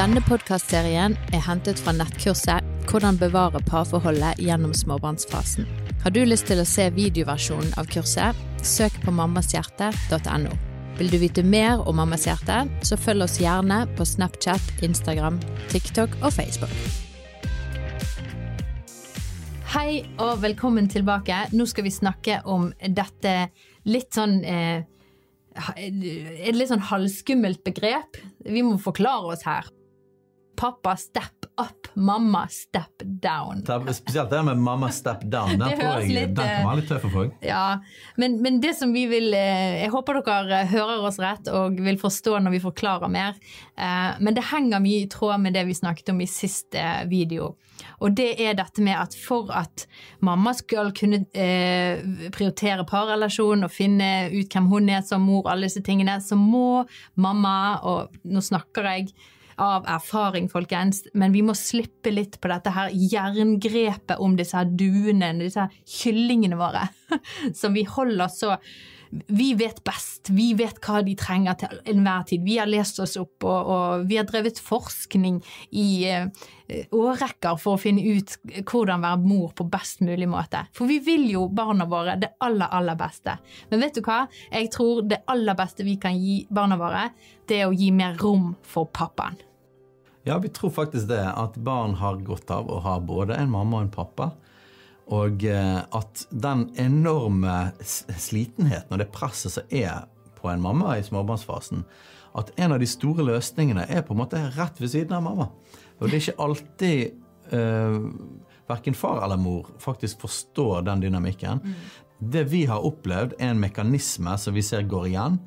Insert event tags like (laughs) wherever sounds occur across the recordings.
Denne podkastserien er hentet fra nettkurset 'Hvordan bevare parforholdet gjennom småbarnsfasen'. Har du lyst til å se videoversjonen av kurset, søk på mammashjerte.no. Vil du vite mer om Mammas hjerte, så følg oss gjerne på Snapchat, Instagram, TikTok og Facebook. Hei og velkommen tilbake. Nå skal vi snakke om dette litt sånn eh, Et litt sånn halvskummelt begrep. Vi må forklare oss her. Pappa step up, mamma step down. Spesielt det med mamma step down. (laughs) Den, tror jeg, litt, den kan være litt tøff for folk. Ja, men, men, det som vi vil eh, Jeg håper dere hører oss rett og vil forstå når vi forklarer mer. Eh, men det henger mye i tråd med det vi snakket om i siste video. Og det er dette med at for at mamma skal kunne eh, prioritere parrelasjon og finne ut hvem hun er som mor, alle disse tingene, så må mamma, og nå snakker jeg av erfaring, folkens, men vi må slippe litt på dette her jerngrepet om disse her duene, disse her kyllingene våre, (laughs) som vi holder så vi vet best, vi vet hva de trenger til enhver tid. Vi har lest oss opp, og, og vi har drevet forskning i uh, årrekker for å finne ut hvordan være mor på best mulig måte. For vi vil jo barna våre det aller, aller beste. Men vet du hva? Jeg tror det aller beste vi kan gi barna våre, det er å gi mer rom for pappaen. Ja, vi tror faktisk det. At barn har godt av å ha både en mamma og en pappa. Og eh, at den enorme slitenheten og det presset som er på en mamma i småbarnsfasen, at en av de store løsningene er på en måte rett ved siden av mamma. Og det er ikke alltid uh, verken far eller mor faktisk forstår den dynamikken. Mm. Det vi har opplevd, er en mekanisme som vi ser går igjen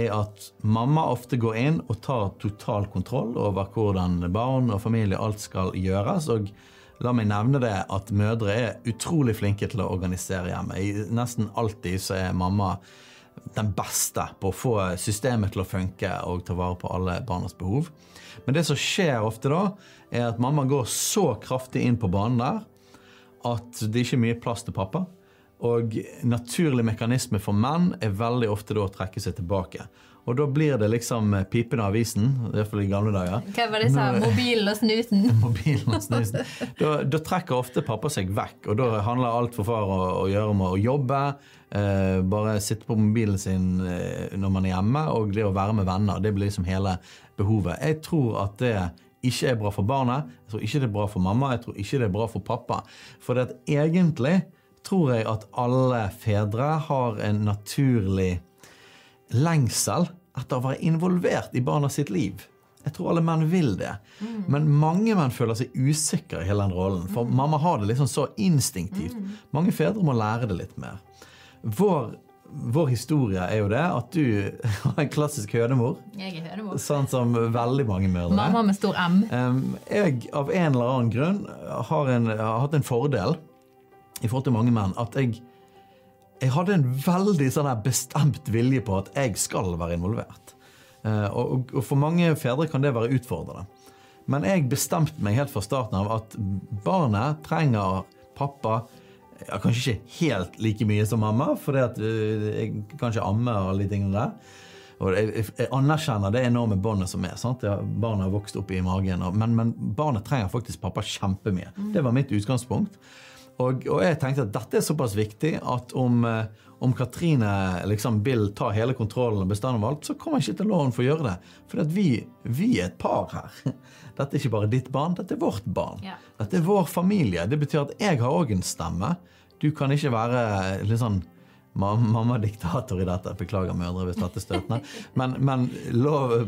er at mamma ofte går inn og tar total kontroll over hvordan barn og familie alt skal gjøres. og La meg nevne det at mødre er utrolig flinke til å organisere hjemme. Nesten alltid så er mamma den beste på å få systemet til å funke og ta vare på alle barnas behov. Men det som skjer ofte da, er at mamma går så kraftig inn på banen der at det ikke er mye plass til pappa. Og naturlig mekanisme for menn er veldig ofte da å trekke seg tilbake. Og da blir det liksom pipende avisen, i hvert fall i gamle dager. Hva var det sa? Mobilen og snuten? (laughs) Mobilen og snuten. Da, da, trekker ofte pappa seg vekk, og da handler alt for far å, å gjøre om å jobbe, eh, bare sitte på mobilen sin eh, når man er hjemme, og det å være med venner. Det blir liksom hele behovet. Jeg tror at det ikke er bra for barnet, jeg tror ikke det er bra for mamma, jeg tror ikke det er bra for pappa. For det at egentlig tror jeg at alle fedre har en naturlig lengsel etter å være involvert i barna sitt liv. Jeg tror alle menn vil det. Mm. Men mange menn føler seg usikre i hele den rollen. For mm. mamma har det liksom så instinktivt. Mm. Mange fedre må lære det litt mer. Vår, vår historie er jo det at du (laughs) har en klassisk hønemor. Jeg er hønemor. Sånn som veldig mange mødre. Mamma med stor M. Jeg av en eller annen grunn har, en, har hatt en fordel i forhold til mange menn at jeg, jeg hadde en veldig sånn bestemt vilje på at jeg skal være involvert. Uh, og, og, for mange fedre kan det være utfordrende. Men jeg bestemte meg helt fra starten av at barnet trenger pappa ja, Kanskje ikke helt like mye som mamma, for uh, jeg kan ikke amme og alle de tingene der. Og jeg, jeg, anerkjenner det enorme båndet som er. sant? Ja, barnet har vokst opp i magen. Og, men, men, barnet trenger faktisk pappa kjempemye. Det var mitt utgangspunkt. Og, og, jeg tenkte at dette er såpass viktig at om, eh, om Katrine liksom vil ta hele kontrollen og bestemme alt, så kommer jeg ikke til loven for å gjøre det. For vi, vi, er et par her. (laughs) Dette er ikke bare ditt barn, dette er vårt barn. Ja. Dette er vår familie. Det betyr at jeg har òg en stemme. Du kan ikke være litt sånn mammadiktator i dette. Beklager, mødre, hvis dette er støtende. Men, men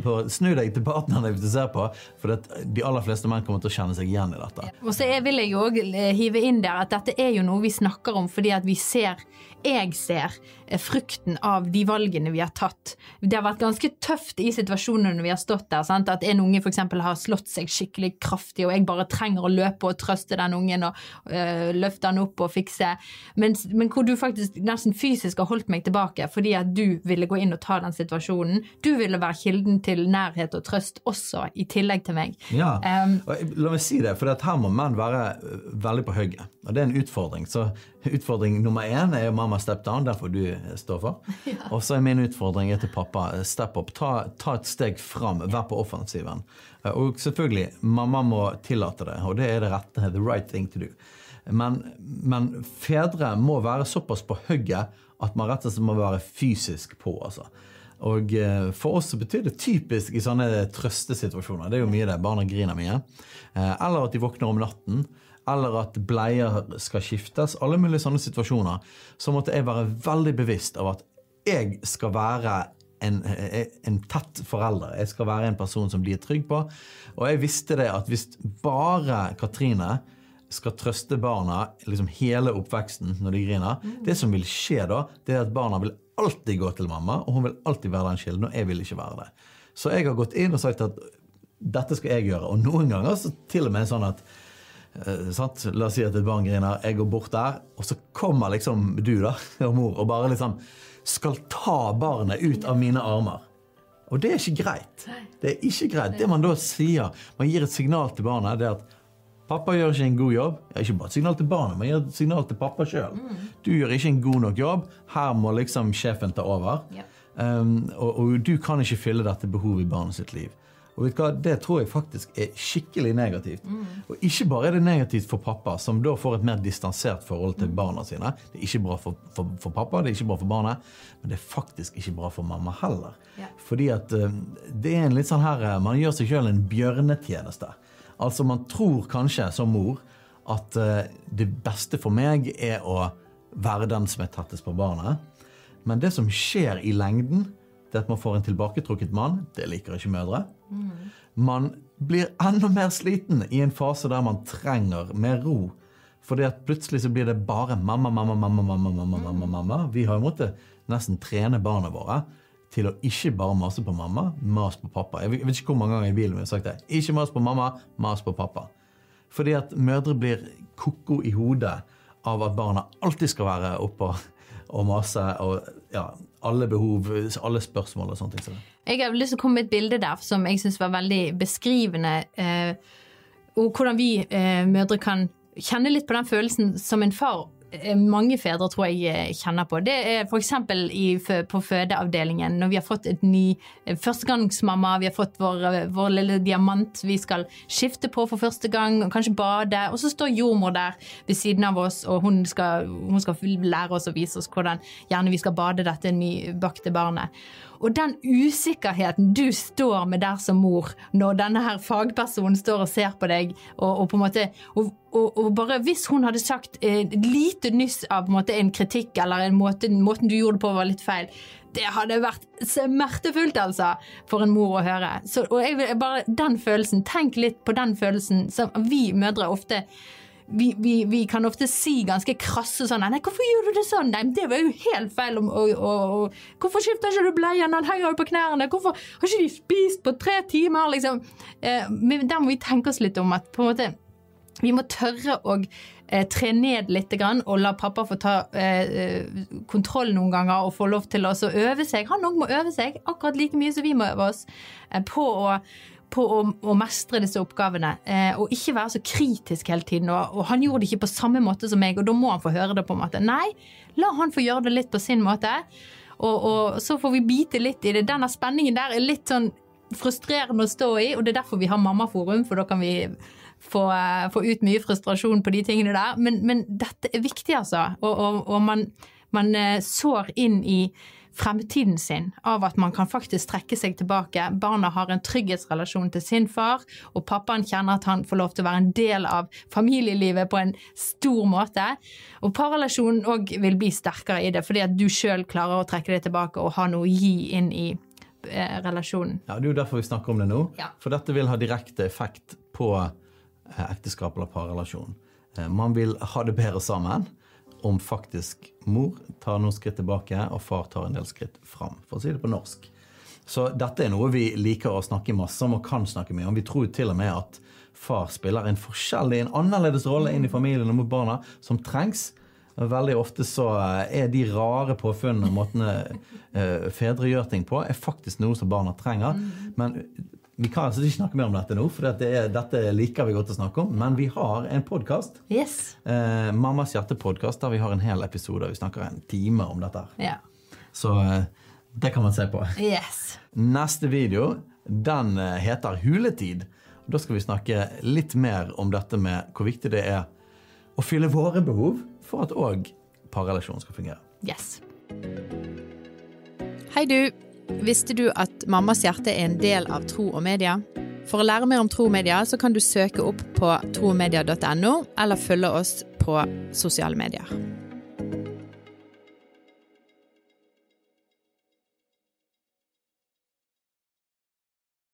på, snu deg til partneren hvis du ser på, for de aller fleste menn kommer til å kjenne seg igjen i dette. Og så vil jeg òg eh, hive inn der at dette er jo noe vi snakker om fordi at vi ser jeg ser eh, frukten av de valgene vi har tatt. Det har vært ganske tøft i situasjonene vi har stått der. Sant? At en unge f.eks. har slått seg skikkelig kraftig, og jeg bare trenger å løpe og trøste den ungen og øh, løfte den opp og fikse. Men, men hvor du faktisk nesten fysisk fysisk har holdt meg tilbake fordi at du ville gå inn og ta den situasjonen. Du ville være kilden til nærhet og trøst også, i tillegg til meg. Ja, Um, La meg si det, for her må menn være veldig på hugget. Og det er en utfordring. Så utfordring nummer én er jo mamma step down, derfor du står for. (laughs) for. Og så er min utfordring er til pappa eh, step up. Ta, ta et steg fram, vær på offensiven. Eh, Og selvfølgelig, mamma må tillate det, og det er det rette, the right thing to do. Men, men fedre må være såpass på hugget at man rett og slett må være fysisk på. altså. Og eh, for oss så betyr det typisk i sånne trøstesituasjoner. Det er jo mye det. Barna griner mye. Eh, Eller at de våkner om natten. Eller at bleier skal skiftes. Alle mulige sånne situasjoner. Så måtte jeg være veldig bevisst av at jeg skal være en, eh, en tett forelder. Jeg skal være en person som de er trygg på. Og jeg visste det at hvis bare Katrine skal trøste barna liksom hele oppveksten når de griner. Det som vil skje da, det er at barna vil alltid gå til mamma, og hun vil alltid være den kilden, og jeg vil ikke være det. Så jeg har gått inn og sagt at dette skal jeg gjøre. Og noen ganger så til og med sånn at eh? La oss si at et barn griner, jeg går bort der, og så kommer liksom du da, (laughs) og mor og bare liksom skal ta barnet ut av mine armer. Og det er ikke greit. Det er ikke greit. Det man da sier, man gir et signal til barnet, det er at Pappa gjør ikke en god jobb. Ikke bare et signal til barnet, men et signal til pappa sjøl. Du gjør ikke en god nok jobb. Her må liksom sjefen ta over. Ja. Um, og, og du kan ikke fylle dette behovet i barnet sitt liv. Og vet du hva, Det tror jeg faktisk er skikkelig negativt. Og ikke bare er det negativt for pappa, som da får et mer distansert forhold til barna sine. Det er ikke bra for, for, for pappa, det er ikke bra for barnet, men det er faktisk ikke bra for mamma heller. Ja. Fordi at um, det er en litt sånn her uh, Man gjør seg sjøl en bjørnetjeneste. Altså Man tror kanskje som mor at uh, det beste for meg er å være den som er tettest på barnet. Men det som skjer i lengden, det at man får en tilbaketrukket mann. Det liker ikke mødre. Man blir enda mer sliten i en fase der man trenger mer ro. Fordi at plutselig så blir det bare mamma, mamma, mamma, mamma, mamma, mamma, mamma. Vi har jo måttet nesten trene barna våre til å ikke bare mase på mamma, mas på pappa. Jeg vet ikke hvor mange ganger i bilen vi har sagt det. Ikke mas på mamma, mas på pappa. Fordi at mødre blir ko-ko i hodet av at barna alltid skal være oppe og, mase og ja, alle behov, alle spørsmål og sånne ting. Jeg har lyst til å komme med et bilde der som jeg syns var veldig beskrivende. Eh, og hvordan vi eh, mødre kan kjenne litt på den følelsen som en far mange fedre tror jeg eh, kjenner på. Det er f.eks. på fødeavdelingen når vi har fått et ny eh, førstegangsmamma, vi har fått vår, eh, vår lille diamant vi skal skifte på for første gang, kanskje bade, og så står jordmor der ved siden av oss, og hun skal, hun skal lære oss og vise oss hvordan gjerne vi skal bade dette nybakte barnet. Og den usikkerheten du står med der som mor, når denne her fagpersonen står og ser på deg, og, og på en måte og, og, og bare Hvis hun hadde sagt eh, lite nyss av en, måte, en kritikk, eller en måte, måten du gjorde det på var litt feil, det hadde vært smertefullt, altså, for en mor å høre. Så, og jeg vil bare, den følelsen, Tenk litt på den følelsen som vi mødre ofte vi, vi, vi kan ofte si ganske krasse sånn Nei, hvorfor gjør du det sånn? Nei, det var jo helt feil. Og, og, og, hvorfor skifter ikke du bleien? Han henger jo på knærne. Hvorfor har ikke de spist på tre timer? Liksom. Eh, men der må vi tenke oss litt om at på en måte vi må tørre å eh, tre ned litt og la pappa få ta eh, kontroll noen ganger og få lov til å øve seg. Han òg må øve seg akkurat like mye som vi må øve oss eh, på å på å, å mestre disse oppgavene, eh, og ikke være så kritisk hele tiden. Og, og han gjorde det ikke på samme måte som meg, og da må han få høre det på en måte. Nei, la han få gjøre det litt på sin måte, og, og så får vi bite litt i det. Denne spenningen der er litt sånn frustrerende å stå i, og det er derfor vi har Mammaforum, for da kan vi få, eh, få ut mye frustrasjon på de tingene der. Men, men dette er viktig, altså. Og, og, man, man eh, sår inn i fremtiden sin av at man kan faktisk trekke seg tilbake. Barna har en trygghetsrelasjon til sin far, og pappaen kjenner at han får lov til å være en del av familielivet på en stor måte. Og parrelasjonen òg vil bli sterkere i det, fordi at du sjøl klarer å trekke deg tilbake og ha noe å gi inn i eh, relasjonen. Ja, Det er jo derfor vi snakker om det nå. Ja. For dette vil ha direkte effekt på eh, ekteskap eller parrelasjon. Eh, Man vil ha det bedre sammen om faktisk mor tar noen skritt tilbake og far tar en del skritt fram, for å si det på norsk. Så dette er noe vi liker å snakke masse om og kan snakke mye om. Vi tror til og med at far spiller en forskjellig, en annerledes rolle inn i familien og mot barna, som trengs. Veldig ofte så eh, er de rare påfunnene og måtene eh, fedre gjør ting på, er faktisk noe som barna trenger. Men vi kan altså ikke snakke mer om dette nå, for dette, er, dette liker vi godt å snakke om. Men vi har en podkast, Yes. eh, Mammas hjerte-podkast, der vi har en hel episode. Vi snakker en time om dette. Ja. Så eh, det kan man se på. Yes. Neste video den eh, heter Huletid. Da skal vi snakke litt mer om dette med hvor viktig det er å fylle våre behov for at òg parrelasjonen skal fungere. Yes. Hei du. Visste du at Mammas hjerte er en del av Tro og Media? For å lære mer om tro og media, så kan du søke opp på tromedia.no, eller følge oss på sosiale medier.